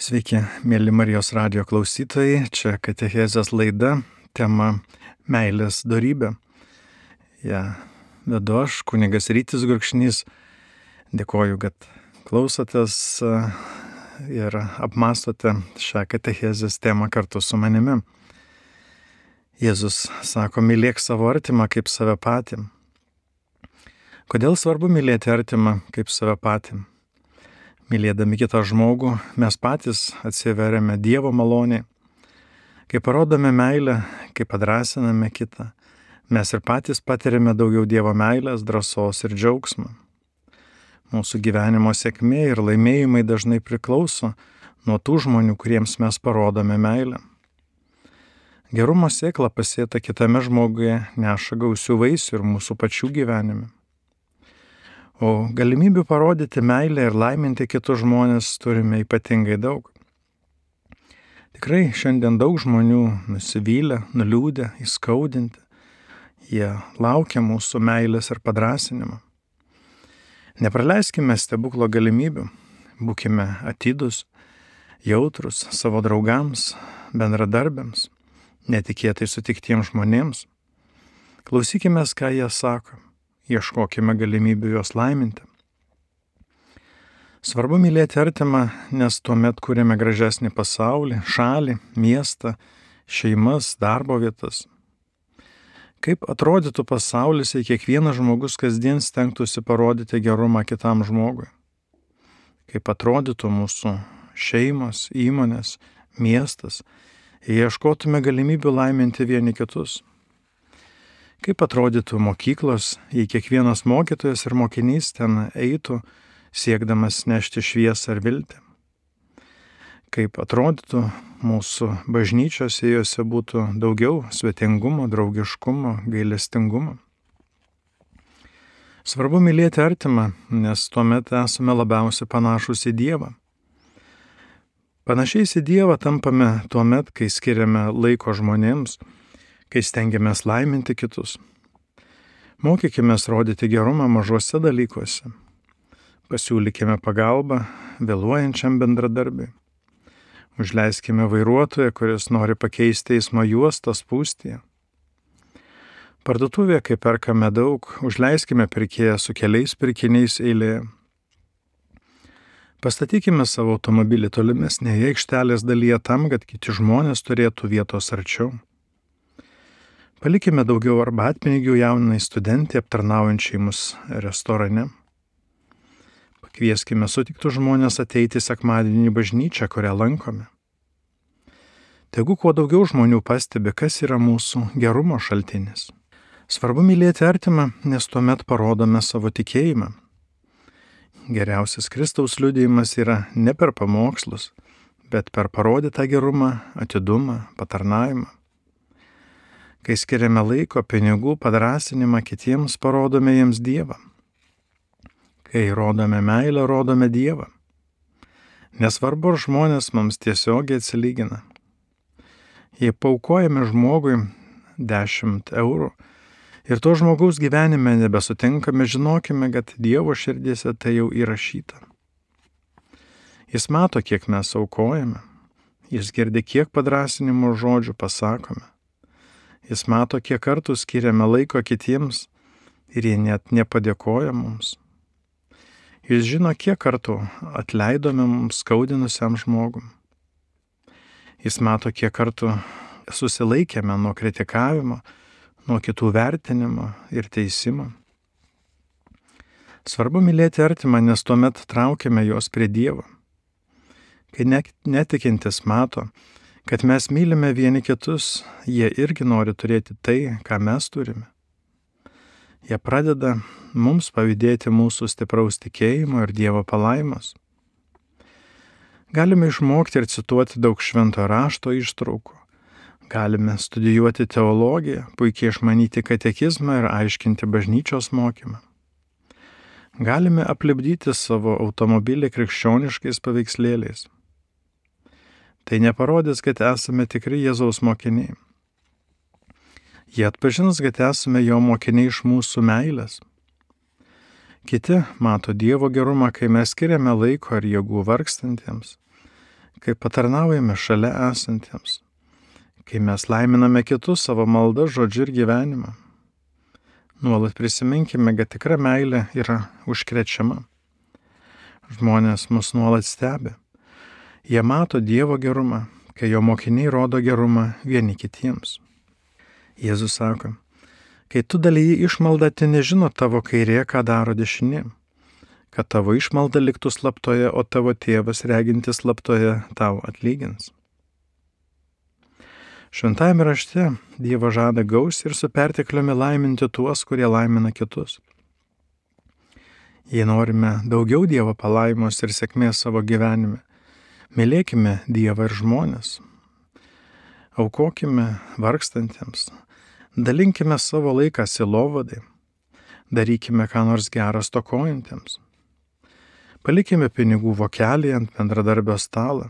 Sveiki, mėly Marijos radio klausytojai, čia Katechezės laida, tema Meilės darybė. Ja vedu aš, kunigas Rytis Gurkšnys, dėkoju, kad klausotės e, ir apmastote šią Katechezės temą kartu su manimi. Jėzus sako, mylėk savo artimą kaip save patį. Kodėl svarbu mylėti artimą kaip save patį? Mylėdami kitą žmogų, mes patys atsiveriame Dievo malonė. Kai parodome meilę, kai padrasiname kitą, mes ir patys patiriame daugiau Dievo meilės, drąsos ir džiaugsmo. Mūsų gyvenimo sėkmė ir laimėjimai dažnai priklauso nuo tų žmonių, kuriems mes parodome meilę. Gerumo sėkla pasėta kitame žmoguje neša gausių vaisių ir mūsų pačių gyvenime. O galimybių parodyti meilę ir laiminti kitus žmonės turime ypatingai daug. Tikrai šiandien daug žmonių nusivylę, nuliūdę, įskaudinti. Jie laukia mūsų meilės ir padrasinimo. Nepraleiskime stebuklo galimybių, būkime atidus, jautrus savo draugams, bendradarbiams, netikėtai sutiktiems žmonėms. Klausykime, ką jie sako ieškokime galimybių juos laiminti. Svarbu mylėti artimą, nes tuomet kūrėme gražesnį pasaulį, šalį, miestą, šeimas, darbo vietas. Kaip atrodytų pasaulis, jei kiekvienas žmogus kasdien stengtųsi parodyti gerumą kitam žmogui? Kaip atrodytų mūsų šeimos, įmonės, miestas, jei ieškotume galimybių laiminti vieni kitus? Kaip atrodytų mokyklos, jei kiekvienas mokytojas ir mokinys ten eitų, siekdamas nešti šviesą ar viltį? Kaip atrodytų mūsų bažnyčios, jei juose būtų daugiau svetingumo, draugiškumo, gailestingumo? Svarbu mylėti artimą, nes tuomet esame labiausiai panašus į Dievą. Panašiais į Dievą tampame tuomet, kai skiriame laiko žmonėms, kai stengiamės laiminti kitus. Mokykime rodyti gerumą mažuose dalykuose. Pasiūlykime pagalbą vėluojančiam bendradarbiui. Užleiskime vairuotoją, kuris nori pakeisti eismo juostą spūstyje. Parduotuvėje, kai perkame daug, užleiskime pirkėją su keliais pirkiniais eilėje. Pastatykime savo automobilį tolimesnėje aikštelės dalyje tam, kad kiti žmonės turėtų vietos arčiau. Palikime daugiau arbatpinigių jaunai studentai aptarnaujančiai mus restorane. Pakvieskime sutiktų žmonės ateiti sekmadienį į bažnyčią, kurią lankome. Tegu kuo daugiau žmonių pastebi, kas yra mūsų gerumo šaltinis. Svarbu mylėti artimą, nes tuomet parodome savo tikėjimą. Geriausias Kristaus liudėjimas yra ne per pamokslus, bet per parodytą gerumą, atidumą, patarnavimą. Kai skiriame laiko, pinigų, padrasinimą kitiems, parodome jiems Dievą. Kai rodome meilę, rodome Dievą. Nesvarbu, ar žmonės mums tiesiogiai atsilygina. Jei paukojame žmogui 10 eurų ir to žmogaus gyvenime nebesutinkame, žinokime, kad Dievo širdyse tai jau įrašyta. Jis mato, kiek mes aukojame. Jis girdi, kiek padrasinimo žodžių pasakome. Jis mato, kiek kartų skiriame laiko kitiems ir jie net nepadėkoja mums. Jis žino, kiek kartų atleidome mums skaudinusiam žmogum. Jis mato, kiek kartų susilaikėme nuo kritikavimo, nuo kitų vertinimo ir teisimo. Svarbu mylėti artimą, nes tuomet traukiame juos prie Dievo. Kai netikintis mato, kad mes mylime vieni kitus, jie irgi nori turėti tai, ką mes turime. Jie pradeda mums pavydėti mūsų stipraus tikėjimo ir Dievo palaimos. Galime išmokti ir cituoti daug švento rašto ištraukų. Galime studijuoti teologiją, puikiai išmanyti katekizmą ir aiškinti bažnyčios mokymą. Galime aplipdyti savo automobilį krikščioniškais paveikslėliais tai neparodys, kad esame tikri Jėzaus mokiniai. Jie atpažins, kad esame jo mokiniai iš mūsų meilės. Kiti mato Dievo gerumą, kai mes skiriame laiko ar jėgų vargstantiems, kai patarnaujame šalia esantiems, kai mes laiminame kitus savo maldą, žodžiu ir gyvenimą. Nuolat prisiminkime, kad tikra meilė yra užkrečiama. Žmonės mus nuolat stebi. Jie mato Dievo gerumą, kai jo mokiniai rodo gerumą vieni kitiems. Jėzus sako, kai tu dalyji išmaldą, tai nežino tavo kairė, ką daro dešinė kad tavo išmalda liktų slaptoje, o tavo tėvas regintis slaptoje tau atlygins. Šventajame rašte Dievo žada gaus ir su pertekliumi laiminti tuos, kurie laimina kitus. Jei norime daugiau Dievo palaimos ir sėkmės savo gyvenime, mylėkime Dievą ir žmonės, aukokime vargstantiems, dalinkime savo laiką silovadai, darykime ką nors geras tokojantiems Palikime pinigų vokelį ant bendradarbio stalo,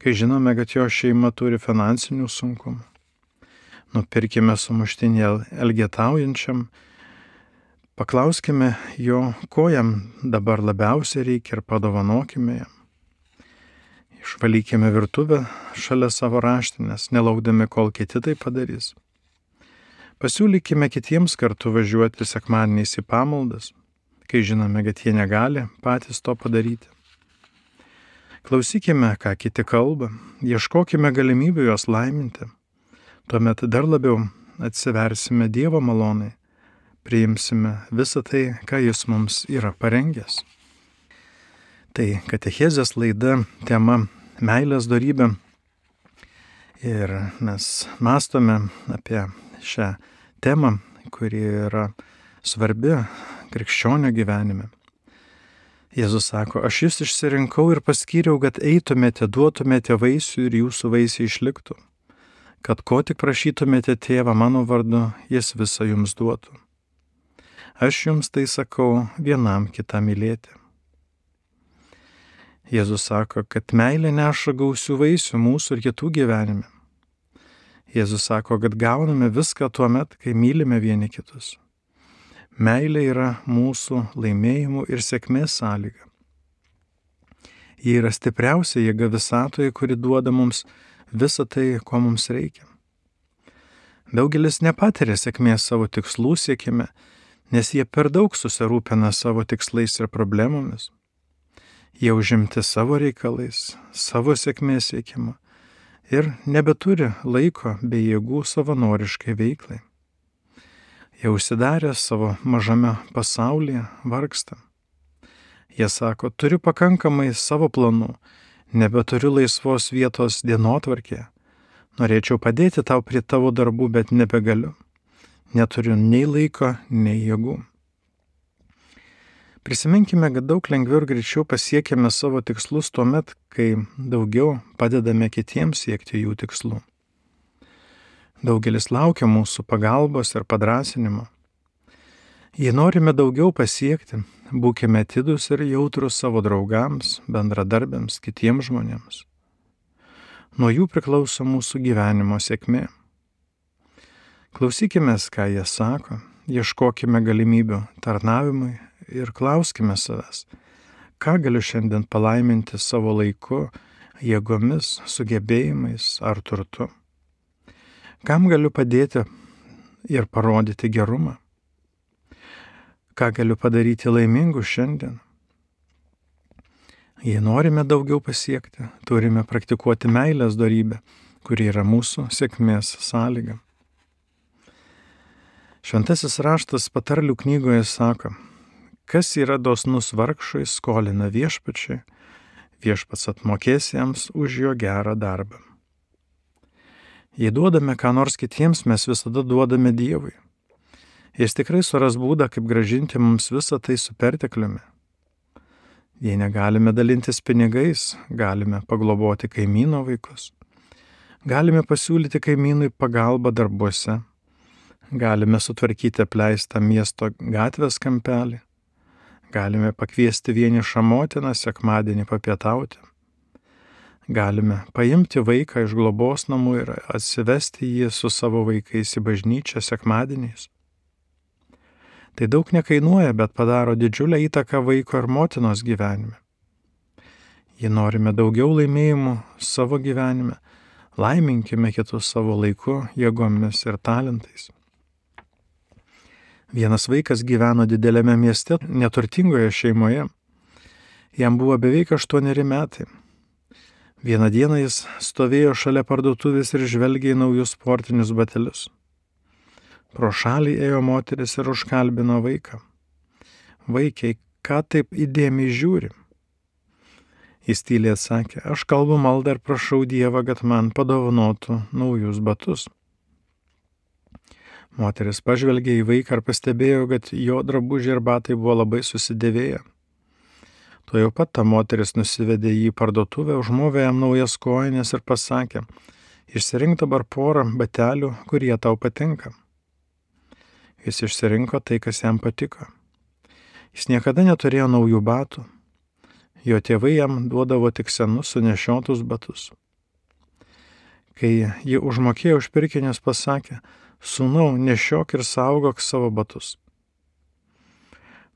kai žinome, kad jo šeima turi finansinių sunkumų. Nupirkime sumuštinį elgetaujančiam, paklauskime jo, ko jam dabar labiausiai reikia ir padovanokime jam. Išvalykime virtuvę šalia savo raštinės, nelaukdami, kol kiti tai padarys. Pasiūlykime kitiems kartu važiuoti sekmaniais į pamaldas kai žinome, kad jie negali patys to padaryti. Klausykime, ką kiti kalba, ieškokime galimybių juos laiminti. Tuomet dar labiau atsiversime Dievo malonai, priimsime visą tai, ką Jis mums yra parengęs. Tai katechezės laida tema meilės darybė. Ir mes mastome apie šią temą, kuri yra svarbi krikščionio gyvenime. Jėzus sako, aš jūs išsirinkau ir paskyriau, kad eitumėte, duotumėte vaisių ir jūsų vaisiai išliktų, kad ko tik prašytumėte tėvą mano vardu, jis visą jums duotų. Aš jums tai sakau vienam kitą mylėti. Jėzus sako, kad meilė neša gausių vaisių mūsų ir kitų gyvenime. Jėzus sako, kad gauname viską tuo met, kai mylime vieni kitus. Meilė yra mūsų laimėjimų ir sėkmės sąlyga. Ji yra stipriausia jėga visatoje, kuri duoda mums visą tai, ko mums reikia. Daugelis nepatiria sėkmės savo tikslų siekime, nes jie per daug susirūpina savo tikslais ir problemomis. Jie užimti savo reikalais, savo sėkmės siekimo ir nebeturi laiko bei jėgų savanoriškai veiklai jie užsidarę savo mažame pasaulyje vargsta. Jie sako, turiu pakankamai savo planų, nebeturiu laisvos vietos dienotvarkėje. Norėčiau padėti tau prie tavo darbų, bet nebegaliu. Neturiu nei laiko, nei jėgų. Prisiminkime, kad daug lengviau ir greičiau pasiekėme savo tikslus tuo met, kai daugiau padedame kitiems siekti jų tikslų. Daugelis laukia mūsų pagalbos ir padrasinimo. Jei norime daugiau pasiekti, būkime atidus ir jautrus savo draugams, bendradarbiams, kitiems žmonėms. Nuo jų priklauso mūsų gyvenimo sėkmė. Klausykime, ką jie sako, ieškokime galimybių tarnavimui ir klauskime savęs, ką galiu šiandien palaiminti savo laiku, jėgomis, sugebėjimais ar turtu. Kam galiu padėti ir parodyti gerumą? Ką galiu padaryti laimingu šiandien? Jei norime daugiau pasiekti, turime praktikuoti meilės darybę, kuri yra mūsų sėkmės sąlyga. Šventasis raštas patarlių knygoje sako, kas yra dosnus vargšai skolina viešpačiai, viešpats atmokės jiems už jo gerą darbą. Jei duodame ką nors kitiems, mes visada duodame Dievui. Jis tikrai suras būdą, kaip gražinti mums visą tai su pertekliumi. Jei negalime dalintis pinigais, galime pagloboti kaimyno vaikus. Galime pasiūlyti kaimynui pagalbą darbuose. Galime sutvarkyti apleistą miesto gatvės kampelį. Galime pakviesti vienišą motiną sekmadienį papietauti galime paimti vaiką iš globos namų ir atsivesti jį su savo vaikais į bažnyčią sekmadieniais. Tai daug nekainuoja, bet padaro didžiulę įtaką vaiko ir motinos gyvenime. Jei norime daugiau laimėjimų savo gyvenime, laiminkime kitus savo laiku, jėgomis ir talentais. Vienas vaikas gyveno didelėme mieste, neturtingoje šeimoje. Jam buvo beveik aštuoneri metai. Vieną dieną jis stovėjo šalia parduotuvės ir žvelgė į naujus sportinius batelius. Pro šalį ėjo moteris ir užkalbino vaiką. Vaikiai, ką taip įdėmiai žiūri? Jis tyliai atsakė, aš kalbu maldą ir prašau Dievą, kad man padovanotų naujus batus. Moteris pažvelgė į vaiką ir pastebėjo, kad jo drabužiai ir batai buvo labai susidėvėję. Tuo jau pat ta moteris nusivedė jį į parduotuvę, užmovė jam naujas kojinės ir pasakė, išsirink dabar porą batelių, kurie tau patinka. Jis išsirinko tai, kas jam patiko. Jis niekada neturėjo naujų batų. Jo tėvai jam duodavo tik senus sunešiotus batus. Kai ji užmokėjo už pirkinius, pasakė, sūnau, nešiok ir saugok savo batus.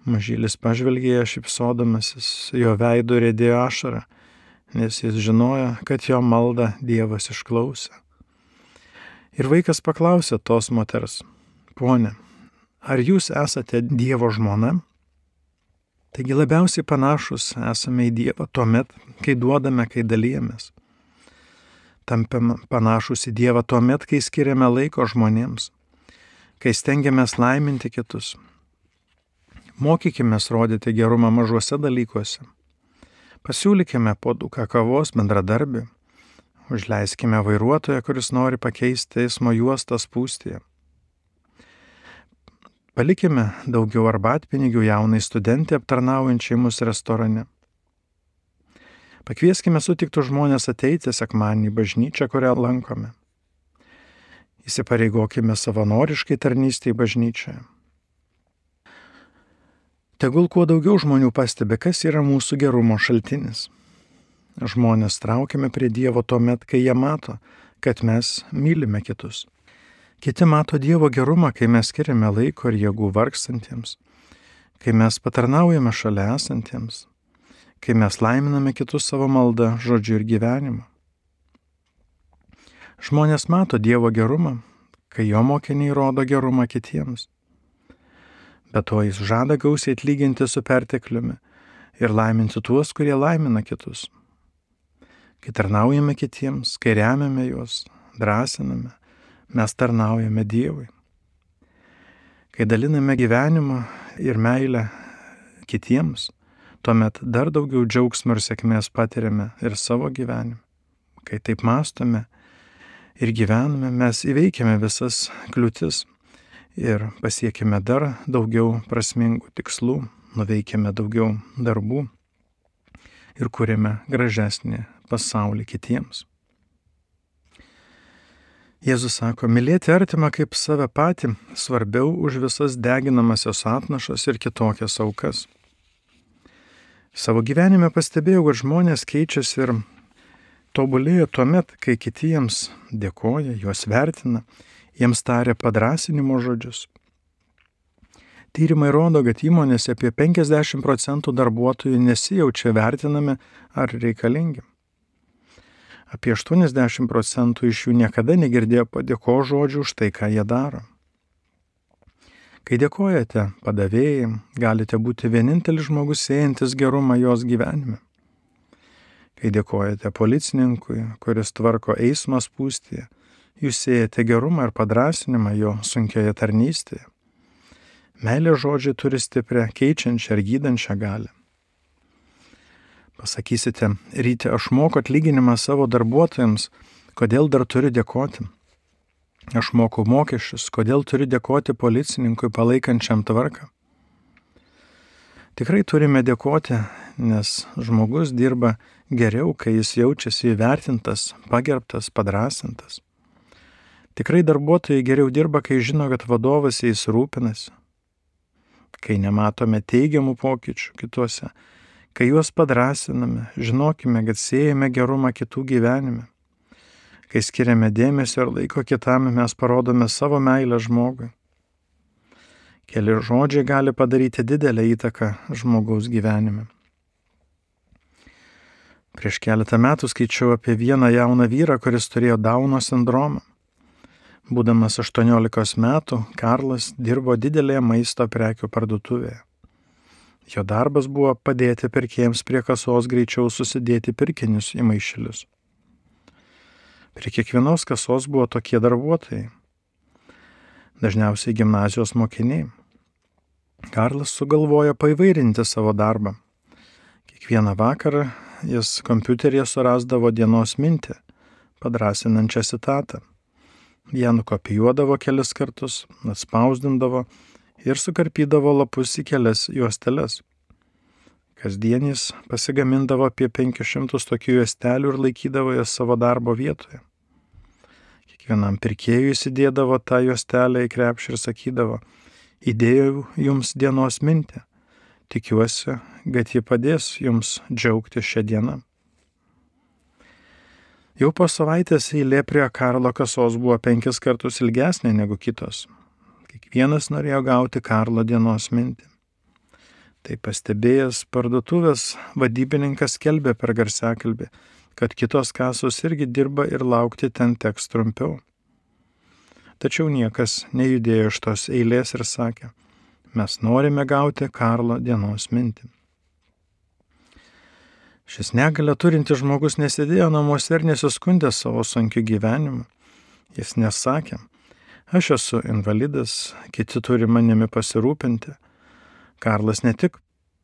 Mažylis pažvelgė šipsodamasis, jo veidų rėdėjo ašara, nes jis žinojo, kad jo maldą Dievas išklausė. Ir vaikas paklausė tos moters, ponė, ar jūs esate Dievo žmona? Taigi labiausiai panašus esame į Dievą tuomet, kai duodame, kai dalyjamės. Tampame panašus į Dievą tuomet, kai skiriame laiko žmonėms, kai stengiamės laiminti kitus, Mokykime rodyti gerumą mažuose dalykuose. Pasiūlykime poduką kavos bendradarbių. Užleiskime vairuotoją, kuris nori pakeisti eismo juostą spūstyje. Palikime daugiau arbatpinigių jaunai studentė aptarnaujančiai mūsų restorane. Pakvieskime sutiktų žmonės ateiti sekmanį bažnyčią, kurią lankome. Įsipareigokime savanoriškai tarnystėje bažnyčioje. Tegul kuo daugiau žmonių pastebi, kas yra mūsų gerumo šaltinis. Žmonės traukiame prie Dievo tuo met, kai jie mato, kad mes mylime kitus. Kiti mato Dievo gerumą, kai mes skiriame laiko ir jėgų vargstantiems, kai mes patarnaujame šalia esantiems, kai mes laiminame kitus savo maldą, žodžiu ir gyvenimu. Žmonės mato Dievo gerumą, kai jo mokiniai rodo gerumą kitiems. Bet to jis žada gausiai atlyginti su pertekliumi ir laiminti tuos, kurie laimina kitus. Kai tarnaujame kitiems, kai remiame juos, drąsiname, mes tarnaujame Dievui. Kai daliname gyvenimą ir meilę kitiems, tuomet dar daugiau džiaugsmo ir sėkmės patiriame ir savo gyvenime. Kai taip mastome ir gyvename, mes įveikiame visas kliūtis ir pasiekime dar daugiau prasmingų tikslų, nuveikime daugiau darbų ir kūrėme gražesnį pasaulį kitiems. Jėzus sako, mylėti artimą kaip save patį svarbiau už visas deginamasios atnašas ir kitokias aukas. Savo gyvenime pastebėjau, kad žmonės keičiasi ir tobulėja tuo met, kai kitiems dėkoja, juos vertina jiems tarė padrasinimo žodžius. Tyrimai rodo, kad įmonėse apie 50 procentų darbuotojų nesijaučia vertinami ar reikalingi. Apie 80 procentų iš jų niekada negirdėjo padėko žodžių už tai, ką jie daro. Kai dėkojate padavėjai, galite būti vienintelis žmogus siejantis gerumą jos gyvenime. Kai dėkojate policininkui, kuris tvarko eismą spūstyje, jūs siejate gerumą ir padrasinimą jo sunkioje tarnystėje. Meilė žodžiai turi stiprią keičiančią ir gydančią galę. Pasakysite, ryte aš moku atlyginimą savo darbuotojams, kodėl dar turiu dėkoti? Aš moku mokesčius, kodėl turiu dėkoti policininkui palaikančiam tvarką? Tikrai turime dėkoti, nes žmogus dirba geriau, kai jis jaučiasi įvertintas, pagerbtas, padrasintas. Tikrai darbuotojai geriau dirba, kai žino, kad vadovas jais rūpinasi, kai nematome teigiamų pokyčių kituose, kai juos padrasiname, žinokime, kad siejame gerumą kitų gyvenime. Kai skiriame dėmesio ir laiko kitam, mes parodome savo meilę žmogui. Keli žodžiai gali padaryti didelę įtaką žmogaus gyvenime. Prieš keletą metų skaičiau apie vieną jauną vyrą, kuris turėjo Dauno sindromą. Būdamas 18 metų, Karlas dirbo didelėje maisto prekių parduotuvėje. Jo darbas buvo padėti pirkėjams prie kasos greičiau susidėti pirkinius į maišelius. Prie kiekvienos kasos buvo tokie darbuotojai. Dažniausiai gimnazijos mokiniai. Karlas sugalvojo paivairinti savo darbą. Kiekvieną vakarą jis kompiuteryje surasdavo dienos mintį, padrasinančią citatą. Ją nukopijuodavo kelis kartus, atspausdindavo ir sukarpydavo lapus į kelias juosteles. Kasdien jis pasigamindavo apie 500 tokių juostelių ir laikydavo jas savo darbo vietoje. Kiekvienam pirkėjui įsidėdavo tą juostelę į krepšį ir sakydavo, įdėjau jums dienos mintį, tikiuosi, kad ji padės jums džiaugti šią dieną. Jau po savaitės eilė prie Karlo kasos buvo penkis kartus ilgesnė negu kitos. Kiekvienas norėjo gauti Karlo dienos mintį. Tai pastebėjęs parduotuvės vadybininkas kelbė per garsiakalbį, kad kitos kasos irgi dirba ir laukti ten teks trumpiau. Tačiau niekas nejudėjo iš tos eilės ir sakė, mes norime gauti Karlo dienos mintį. Šis negalę turintis žmogus nesėdėjo namuose ir nesiskundė savo sunkiu gyvenimu. Jis nesakė, aš esu invalidas, kiti turi manimi pasirūpinti. Karlas ne tik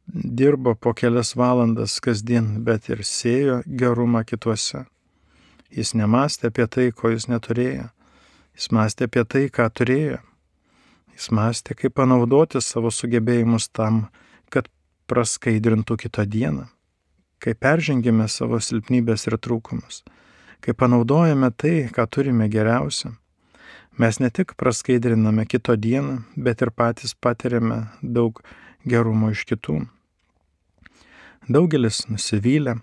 dirbo po kelias valandas kasdien, bet ir sėjo gerumą kituose. Jis nemastė apie tai, ko jis neturėjo. Jis mąstė apie tai, ką turėjo. Jis mąstė, kaip panaudoti savo sugebėjimus tam, kad praskaidrintų kitą dieną kai peržengėme savo silpnybės ir trūkumus, kai panaudojame tai, ką turime geriausia, mes ne tik praskaidriname kito dieną, bet ir patys patiriame daug gerumo iš kitų. Daugelis nusivylę,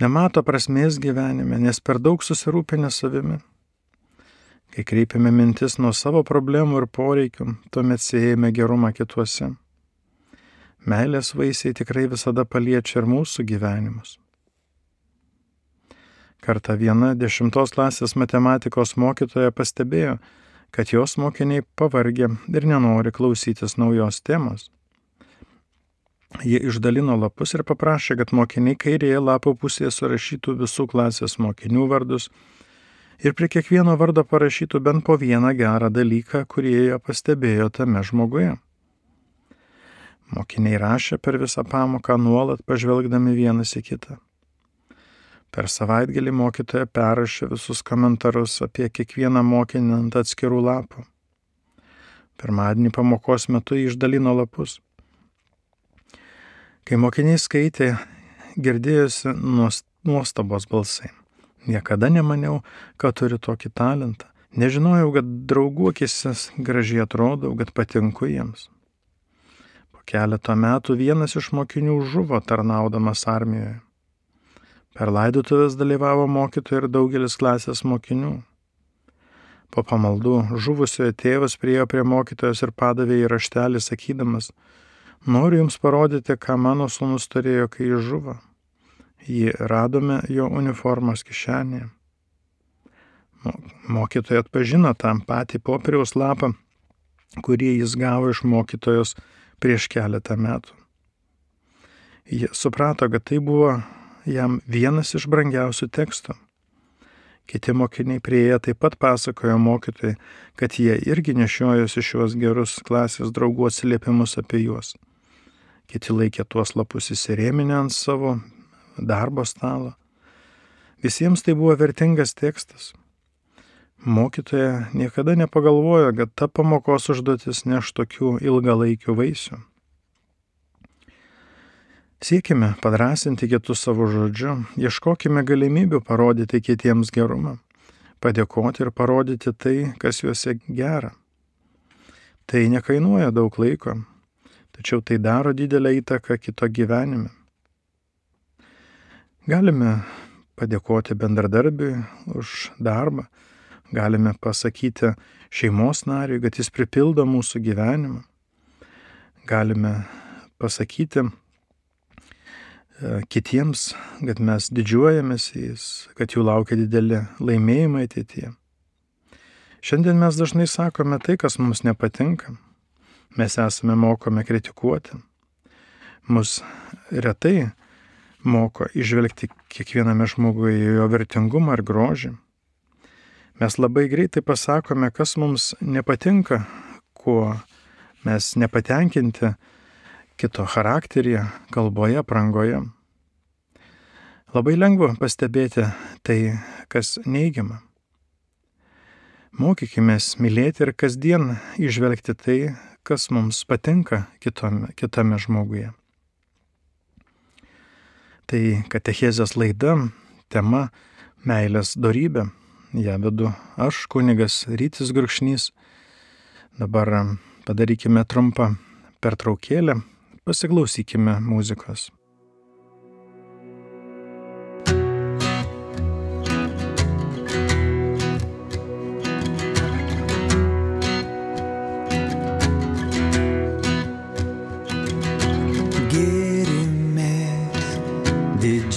nemato prasmės gyvenime, nes per daug susirūpinę savimi. Kai kreipiame mintis nuo savo problemų ir poreikių, tuomet siejame gerumą kituose meilės vaisiai tikrai visada paliečia ir mūsų gyvenimus. Kartą viena dešimtos klasės matematikos mokytoja pastebėjo, kad jos mokiniai pavargė ir nenori klausytis naujos temos. Jie išdalino lapus ir paprašė, kad mokiniai kairėje lapo pusėje surašytų visų klasės mokinių vardus ir prie kiekvieno vardo parašytų bent po vieną gerą dalyką, kurį jie pastebėjo tame žmoguje. Mokiniai rašė per visą pamoką nuolat pažvelgdami vienas į kitą. Per savaitgalį mokytoja perrašė visus komentarus apie kiekvieną mokinį ant atskirų lapų. Pirmadienį pamokos metu išdalino lapus. Kai mokiniai skaitė, girdėjosi nuostabos balsai. Niekada nemaniau, kad turiu tokį talentą. Nežinojau, kad draugų akise gražiai atrodau, kad patinku jiems. Keletą metų vienas iš mokinių žuvo tarnaudamas armijoje. Per laidotuvės dalyvavo mokytojai ir daugelis klasės mokinių. Po pamaldų žuvusiojo tėvas priejo prie mokytojos ir padavė į raštelį sakydamas, noriu jums parodyti, ką mano sūnus turėjo, kai jis žuvo. Jį radome jo uniformos kišenėje. Mokytoja atpažino tam patį popieriaus lapą, kurį jis gavo iš mokytojos prieš keletą metų. Jie suprato, kad tai buvo jam vienas iš brangiausių tekstų. Kiti mokiniai prieėję taip pat pasakojo mokytojai, kad jie irgi nešiojosi šios gerus klasės draugų atsiliepimus apie juos. Kiti laikė tuos lapus įsirėminę ant savo darbo stalo. Visiems tai buvo vertingas tekstas. Mokytoja niekada nepagalvojo, kad ta pamokos užduotis neš tokių ilgalaikių vaisių. Siekime padrasinti kitus savo žodžiu, ieškokime galimybių parodyti kitiems gerumą, padėkoti ir parodyti tai, kas juose gera. Tai nekainuoja daug laiko, tačiau tai daro didelę įtaką kito gyvenime. Galime padėkoti bendradarbiui už darbą, Galime pasakyti šeimos nariui, kad jis pripildo mūsų gyvenimą. Galime pasakyti kitiems, kad mes didžiuojamės jais, kad jų laukia dideli laimėjimai ateityje. Šiandien mes dažnai sakome tai, kas mums nepatinka. Mes esame mokome kritikuoti. Mus retai moko išvelgti kiekviename žmoguje jo vertingumą ar grožį. Mes labai greitai pasakome, kas mums nepatinka, kuo mes nepatenkinti kito charakteryje, kalboje, prangoje. Labai lengva pastebėti tai, kas neigiama. Mokykime mylėti ir kasdien išvelgti tai, kas mums patinka kitome, kitame žmoguje. Tai katechezės laida, tema meilės darybė ją vedu aš, kunigas Rytis Gurkšnys. Dabar padarykime trumpą pertraukėlę, pasiklausykime muzikos.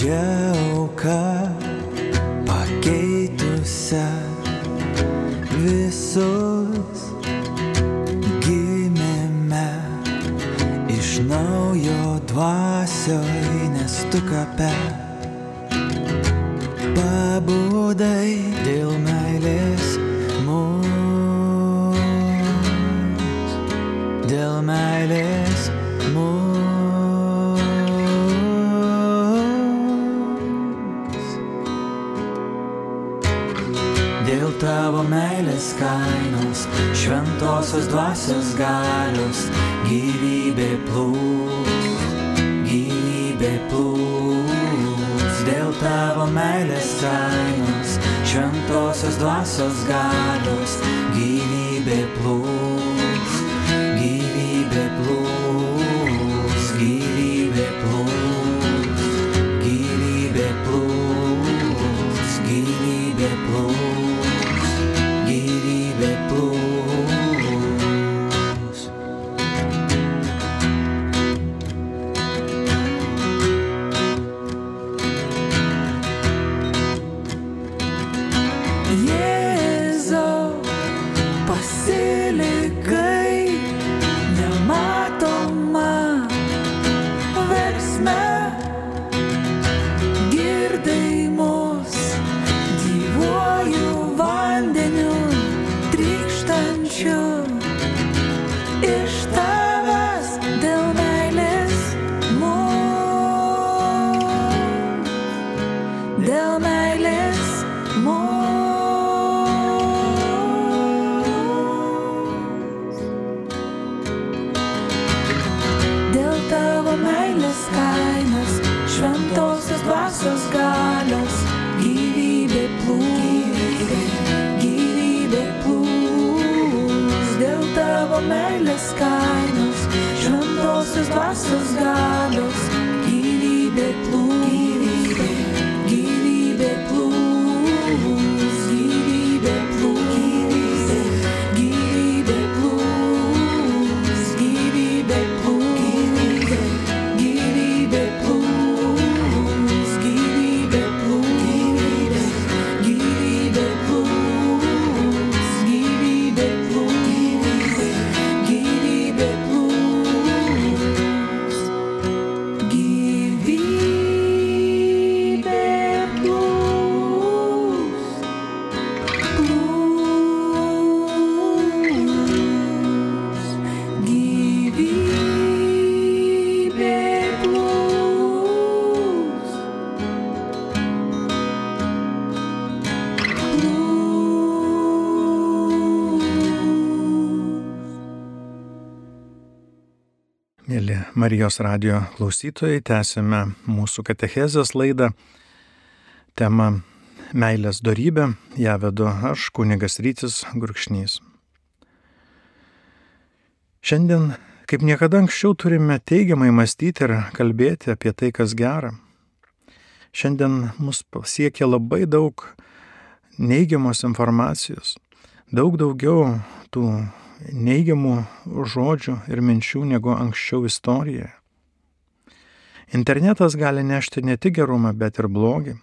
pradžiauką pakeitusią visus gimėme iš naujo dvasioj nestukape. Pabudai šventosios dvasios galios, gyvybė plūs, gyvybė plūs, dėl tavo meilės kainos, šventosios dvasios galios, passer les gars. Marijos radio klausytojai, tęsime mūsų katechezės laidą. Tema Meilės darybė, ją vedu aš, kunigas Rytis Gurkšnys. Šiandien, kaip niekada anksčiau, turime teigiamai mąstyti ir kalbėti apie tai, kas gera. Šiandien mus pasiekia labai daug neigiamos informacijos, daug daugiau tų neigiamų žodžių ir minčių negu anksčiau istorijoje. Internetas gali nešti ne tik gerumą, bet ir blogį.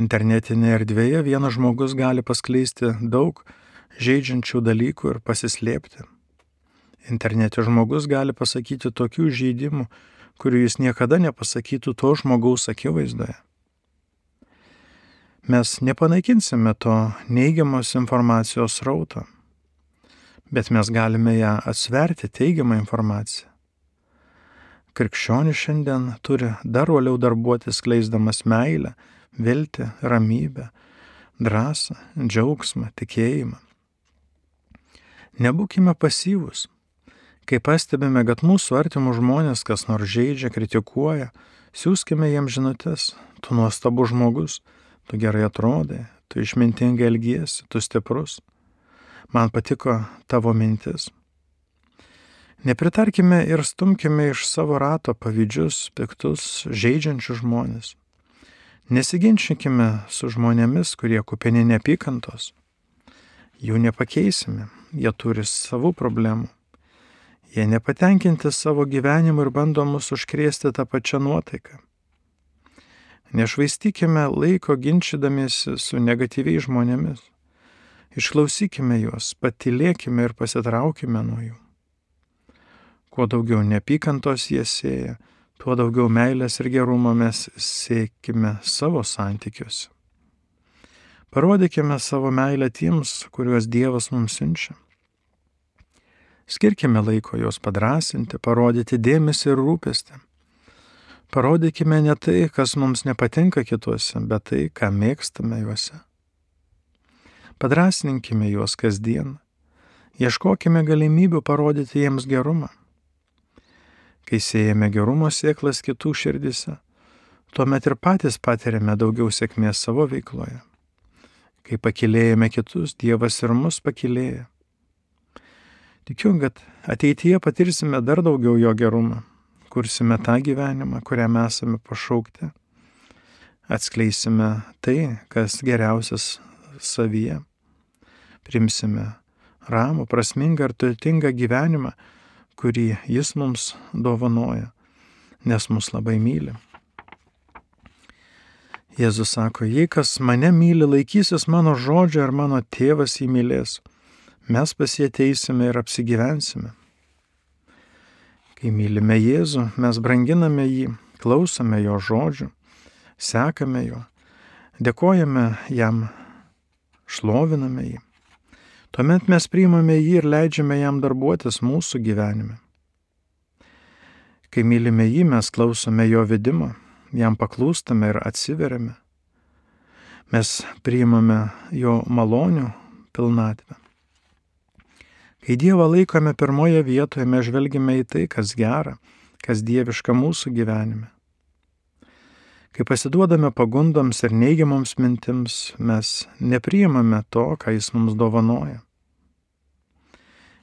Internetinėje erdvėje vienas žmogus gali paskleisti daug žaidžiančių dalykų ir pasislėpti. Internete žmogus gali pasakyti tokių žaidimų, kurių jis niekada nepasakytų to žmogaus akivaizdoje. Mes nepanaikinsime to neigiamos informacijos rauto, bet mes galime ją atsverti teigiamą informaciją. Krikščionis šiandien turi dar uoliau darbuotis kleisdamas meilę, viltį, ramybę, drąsą, džiaugsmą, tikėjimą. Nebūkime pasyvus. Kai pastebime, kad mūsų artimų žmonės kas nors žaidžia, kritikuoja, siūskime jiems žinutės. Tu nuostabus žmogus, tu gerai atrodai, tu išmintingai elgiesi, tu stiprus. Man patiko tavo mintis. Nepritarkime ir stumkime iš savo rato pavydžius, piktus, žaidžiančius žmonės. Nesiginčykime su žmonėmis, kurie kupini neapykantos. Jų nepakeisime, jie turi savų problemų. Jie nepatenkinti savo gyvenimu ir bando mus užkrėsti tą pačią nuotaiką. Nešvaistykime laiko ginčydamiesi su negatyviai žmonėmis. Išklausykime juos, patilėkime ir pasitraukime nuo jų. Kuo daugiau neapykantos jie sėja, tuo daugiau meilės ir gerumo mes siekime savo santykiuose. Parodykime savo meilę tiems, kuriuos Dievas mums siunčia. Skirkime laiko juos padrasinti, parodyti dėmesį ir rūpestį. Parodykime ne tai, kas mums nepatinka kituose, bet tai, ką mėgstame juose. Padrasninkime juos kasdien. Ieškokime galimybių parodyti jiems gerumą kai siejame gerumo sėklas kitų širdise, tuomet ir patys patiriame daugiau sėkmės savo veikloje. Kai pakilėjame kitus, Dievas ir mus pakilėja. Tikiu, kad ateityje patirsime dar daugiau jo gerumą, kursime tą gyvenimą, kuriam esame pašaukti, atskleisime tai, kas geriausias savyje, primsime ramų, prasmingą ir turtingą gyvenimą, kurį jis mums dovanoja, nes mus labai myli. Jėzus sako, jei kas mane myli, laikysis mano žodžio ir mano tėvas jį mylės, mes pasieteisime ir apsigyvensime. Kai mylime Jėzų, mes branginame jį, klausome jo žodžių, sekame jo, dėkojame jam, šloviname jį. Tuomet mes priimame jį ir leidžiame jam darbuotis mūsų gyvenime. Kai mylime jį, mes klausome jo vedimo, jam paklūstame ir atsiveriame. Mes priimame jo malonių pilnatvę. Kai Dievą laikome pirmoje vietoje, mes žvelgime į tai, kas gera, kas dieviška mūsų gyvenime. Kai pasiduodame pagundoms ir neigiamoms mintims, mes nepriimame to, ką jis mums dovanoja.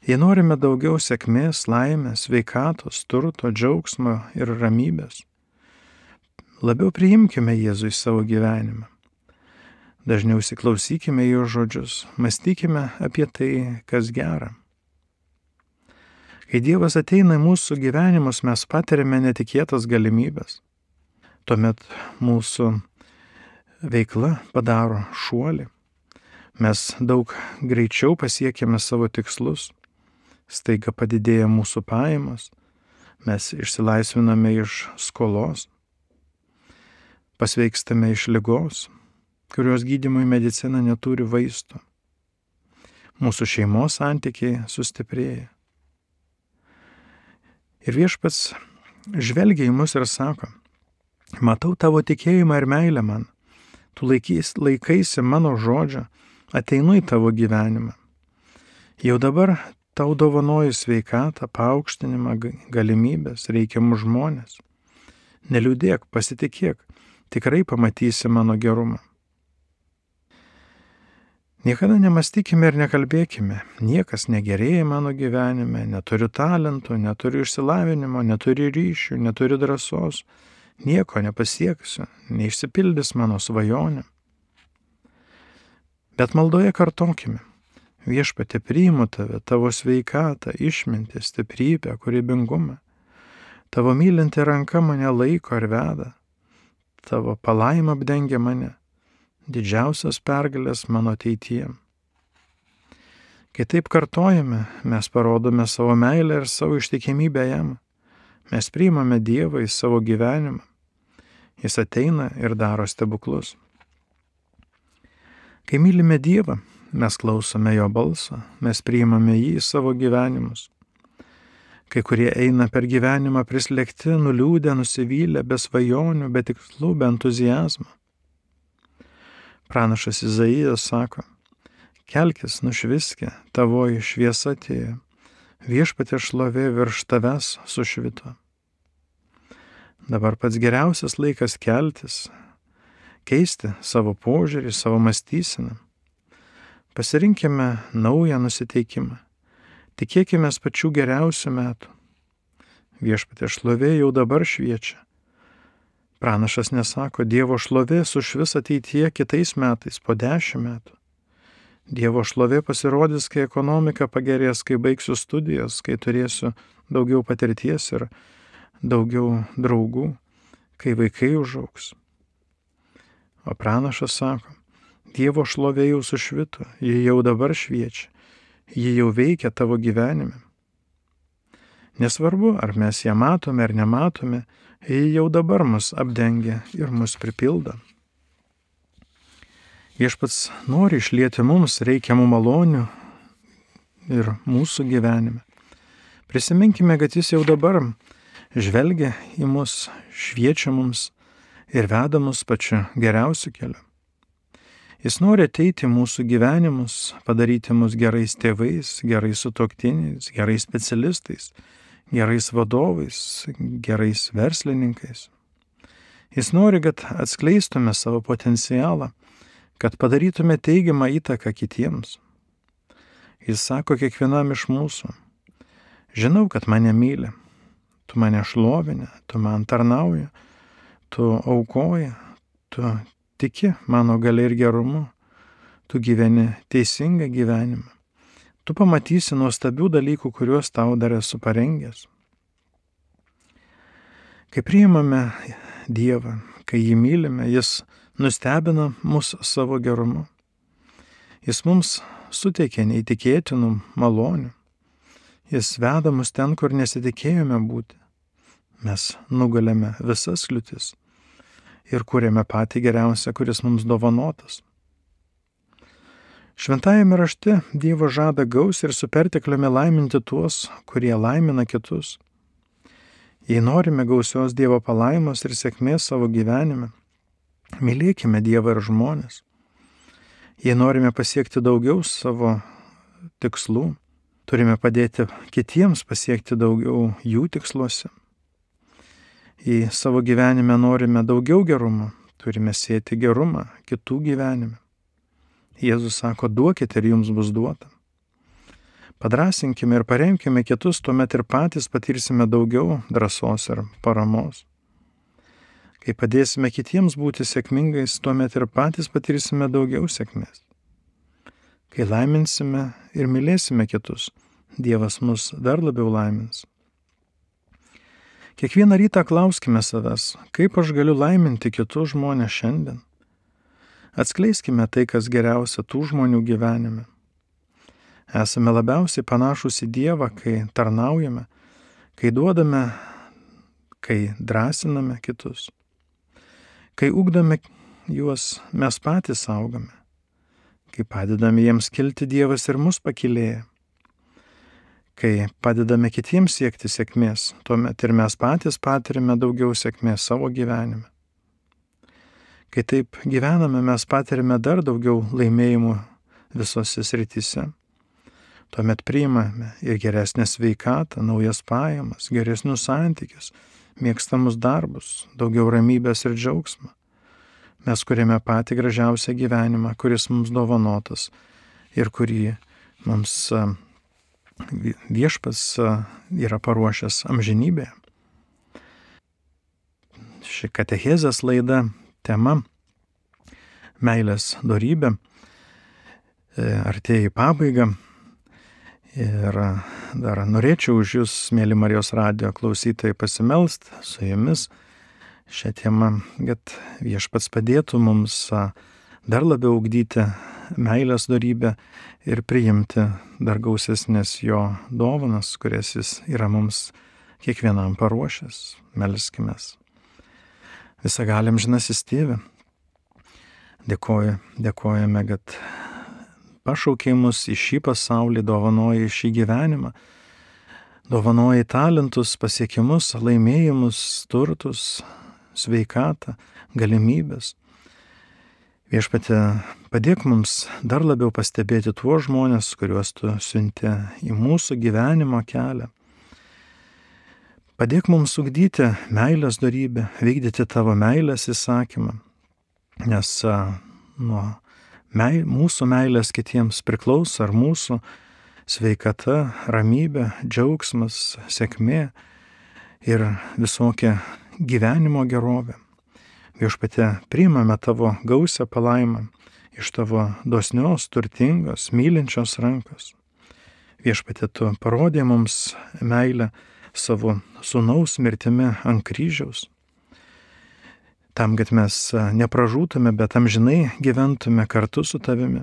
Jei norime daugiau sėkmės, laimės, veikatos, turto, džiaugsmo ir ramybės, labiau priimkime Jėzų į savo gyvenimą. Dažniau įsiklausykime jo žodžius, mąstykime apie tai, kas gera. Kai Dievas ateina į mūsų gyvenimus, mes patiriame netikėtas galimybės tuomet mūsų veikla padaro šuolį. Mes daug greičiau pasiekėme savo tikslus, staiga padidėja mūsų pajamos, mes išsilaisviname iš skolos, pasveikstame iš lygos, kurios gydimui medicina neturi vaistų. Mūsų šeimos santykiai sustiprėja. Ir viešpats žvelgia į mus ir sako, Matau tavo tikėjimą ir meilę man. Tu laikys, laikaisi mano žodžio, ateinu į tavo gyvenimą. Jau dabar tau dovanoju sveikatą, paaukštinimą, galimybės, reikiamus žmonės. Neliūdėk, pasitikėk, tikrai pamatysi mano gerumą. Niekada nemastykime ir nekalbėkime, niekas negerėja mano gyvenime, neturiu talento, neturiu išsilavinimo, neturiu ryšių, neturiu drąsos, nieko nepasieksiu, neišsipildys mano svajonė. Bet maldoje kartokime. Viešpatė priimu tave, tavo sveikatą, išmintį, stiprybę, kūrybingumą. Tavo mylinti ranka mane laiko ir veda. Tavo palaima apdengia mane. Didžiausias pergalės mano ateityje. Kai taip kartojame, mes parodome savo meilę ir savo ištikimybę jam. Mes priimame Dievą į savo gyvenimą. Jis ateina ir daro stebuklus. Kai mylime Dievą, mes klausome Jo balsą, mes priimame jį į savo gyvenimus. Kai kurie eina per gyvenimą prislėgti, nuliūdę, nusivylę, be svajonių, be tikslų, be entuzijazmo. Pranašas Izaijas sako, kelkis, nušviskė, tavoji šviesa atėjo, viešpatė šlovė virš tavęs sušvito. Dabar pats geriausias laikas keltis, keisti savo požiūrį, savo mąstyseną. Pasirinkime naują nusiteikimą. Tikėkime pačių geriausių metų. Viešpatė šlovė jau dabar šviečia. Pranašas nesako, Dievo šlovė sušvis ateityje kitais metais, po dešimt metų. Dievo šlovė pasirodys, kai ekonomika pagerės, kai baigsiu studijas, kai turėsiu daugiau patirties ir daugiau draugų, kai vaikai užauks. O pranašas sako, Dievo šlovė jau sušvito, ji jau dabar šviečia, ji jau veikia tavo gyvenime. Nesvarbu, ar mes ją matome ar nematome, ji jau dabar mus apdengia ir mus pripildo. Viešpats nori išlieti mums reikiamų malonių ir mūsų gyvenime. Prisiminkime, kad jis jau dabar žvelgia į mus, šviečia mums ir veda mus pačiu geriausiu keliu. Jis nori ateiti mūsų gyvenimus, padaryti mus gerais tėvais, gerais sutoktiniais, gerais specialistais, gerais vadovais, gerais verslininkais. Jis nori, kad atskleistume savo potencialą, kad padarytume teigiamą įtaką kitiems. Jis sako kiekvienam iš mūsų, žinau, kad mane myli, tu mane šlovinė, tu man tarnauji, tu aukoji, tu tiki mano galia ir gerumu, tu gyveni teisingą gyvenimą. Tu pamatysi nuostabių dalykų, kuriuos tau dar esu parengęs. Kai priimame Dievą, kai jį mylime, jis nustebina mus savo gerumu. Jis mums suteikia neįtikėtinų malonių. Jis veda mus ten, kur nesitikėjome būti. Mes nugalėme visas kliūtis ir kūrėme patį geriausią, kuris mums dovanotas. Šventajame rašte Dievo žada gaus ir su pertekliumi laiminti tuos, kurie laimina kitus. Jei norime gausios Dievo palaimos ir sėkmės savo gyvenime, mylėkime Dievą ir žmonės. Jei norime pasiekti daugiau savo tikslų, turime padėti kitiems pasiekti daugiau jų tiksluose į savo gyvenime norime daugiau gerumo, turime sėti gerumą kitų gyvenime. Jėzus sako, duokite ir jums bus duota. Padrasinkime ir paremkime kitus, tuomet ir patys patirsime daugiau drąsos ir paramos. Kai padėsime kitiems būti sėkmingais, tuomet ir patys patirsime daugiau sėkmės. Kai laiminsime ir mylėsime kitus, Dievas mus dar labiau laimins. Kiekvieną rytą klauskime savęs, kaip aš galiu laiminti kitus žmonės šiandien. Atskleiskime tai, kas geriausia tų žmonių gyvenime. Esame labiausiai panašus į Dievą, kai tarnaujame, kai duodame, kai drąsiname kitus. Kai ugdome juos, mes patys augame. Kai padedame jiems kilti, Dievas ir mus pakilėja. Kai padedame kitiems siekti sėkmės, tuomet ir mes patys patirime daugiau sėkmės savo gyvenime. Kai taip gyvename, mes patirime dar daugiau laimėjimų visose srityse. Tuomet priimame ir geresnę sveikatą, naujas pajamas, geresnius santykius, mėgstamus darbus, daugiau ramybės ir džiaugsmą. Mes kuriame patį gražiausią gyvenimą, kuris mums dovanotas ir kurį mums viešpas yra paruošęs amžinybėje. Ši katechezės laida tema meilės darybė e, artėja į pabaigą Ir dar norėčiau už Jūs, mėly Marijos radio klausytojai, pasimelst su Jumis šią temą, kad viešpats padėtų mums dar labiau ugdyti meilės darybę ir priimti dar gausesnės jo dovanas, kurias jis yra mums kiekvienam paruošęs. Melskime. Visą galim žinasis tėvė. Dėkoju, dėkojame, kad pašaukė mus į šį pasaulį, dovanoja šį gyvenimą, dovanoja talentus, pasiekimus, laimėjimus, turtus, sveikatą, galimybės. Viešpatė, padėk mums dar labiau pastebėti tuos žmonės, kuriuos tu siunti į mūsų gyvenimo kelią. Padėk mums ugdyti meilės darybę, vykdyti tavo meilės įsakymą, nes nuo mei, mūsų meilės kitiems priklauso, ar mūsų sveikata, ramybė, džiaugsmas, sėkmė ir visokia gyvenimo gerovė. Viešpatė, priimame tavo gausią palaimą iš tavo dosnios, turtingos, mylinčios rankos. Viešpatė, tu parodė mums meilę savo sunaus mirtimi ant kryžiaus tam, kad mes nepražūtume, bet amžinai gyventume kartu su tavimi.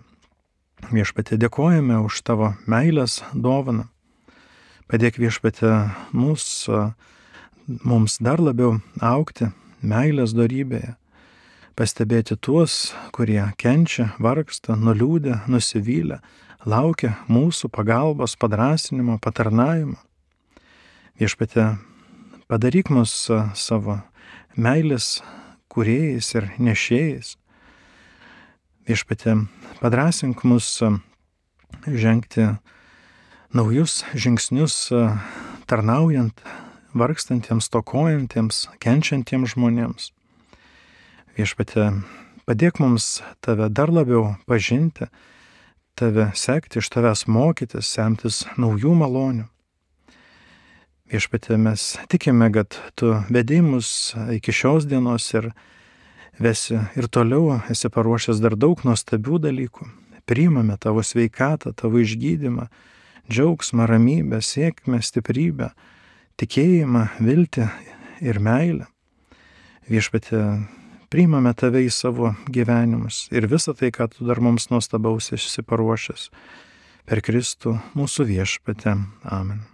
Viešpatė dėkojame už tavo meilės dovaną. Padėk viešpatė mus, mums dar labiau aukti meilės darybėje, pastebėti tuos, kurie kenčia, vargsta, nuliūdė, nusivylę, laukia mūsų pagalbos, padrasinimo, patarnavimo. Viešpatė, padaryk mus savo meilės kuriejais ir nešėjais. Viešpatė, padrasink mus žengti naujus žingsnius tarnaujant vargstantiems, tokojantiems, kenčiantiems žmonėms. Viešpatė, padėk mums tave dar labiau pažinti, tave sekti, iš tavęs mokytis, semtis naujų malonių. Viešpatė, mes tikime, kad tu vedėjimus iki šios dienos ir vesi ir toliau esi paruošęs dar daug nuostabių dalykų. Priimame tavo sveikatą, tavo išgydymą, džiaugsmą, ramybę, sėkmę, stiprybę, tikėjimą, viltį ir meilę. Viešpatė, priimame tave į savo gyvenimus ir visą tai, ką tu dar mums nuostabaus esi paruošęs per Kristų mūsų viešpatę. Amen.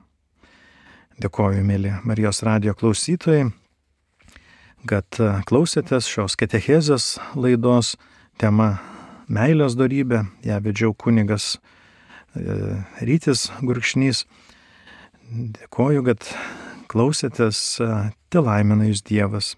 Dėkoju, mėly Marijos radio klausytojai, kad e, klausėtės šios ketechezės laidos tema meilės darybė, ją vedžiau kunigas e, Rytis Gurkšnys. Dėkoju, kad klausėtės, e, te laimina jūs Dievas.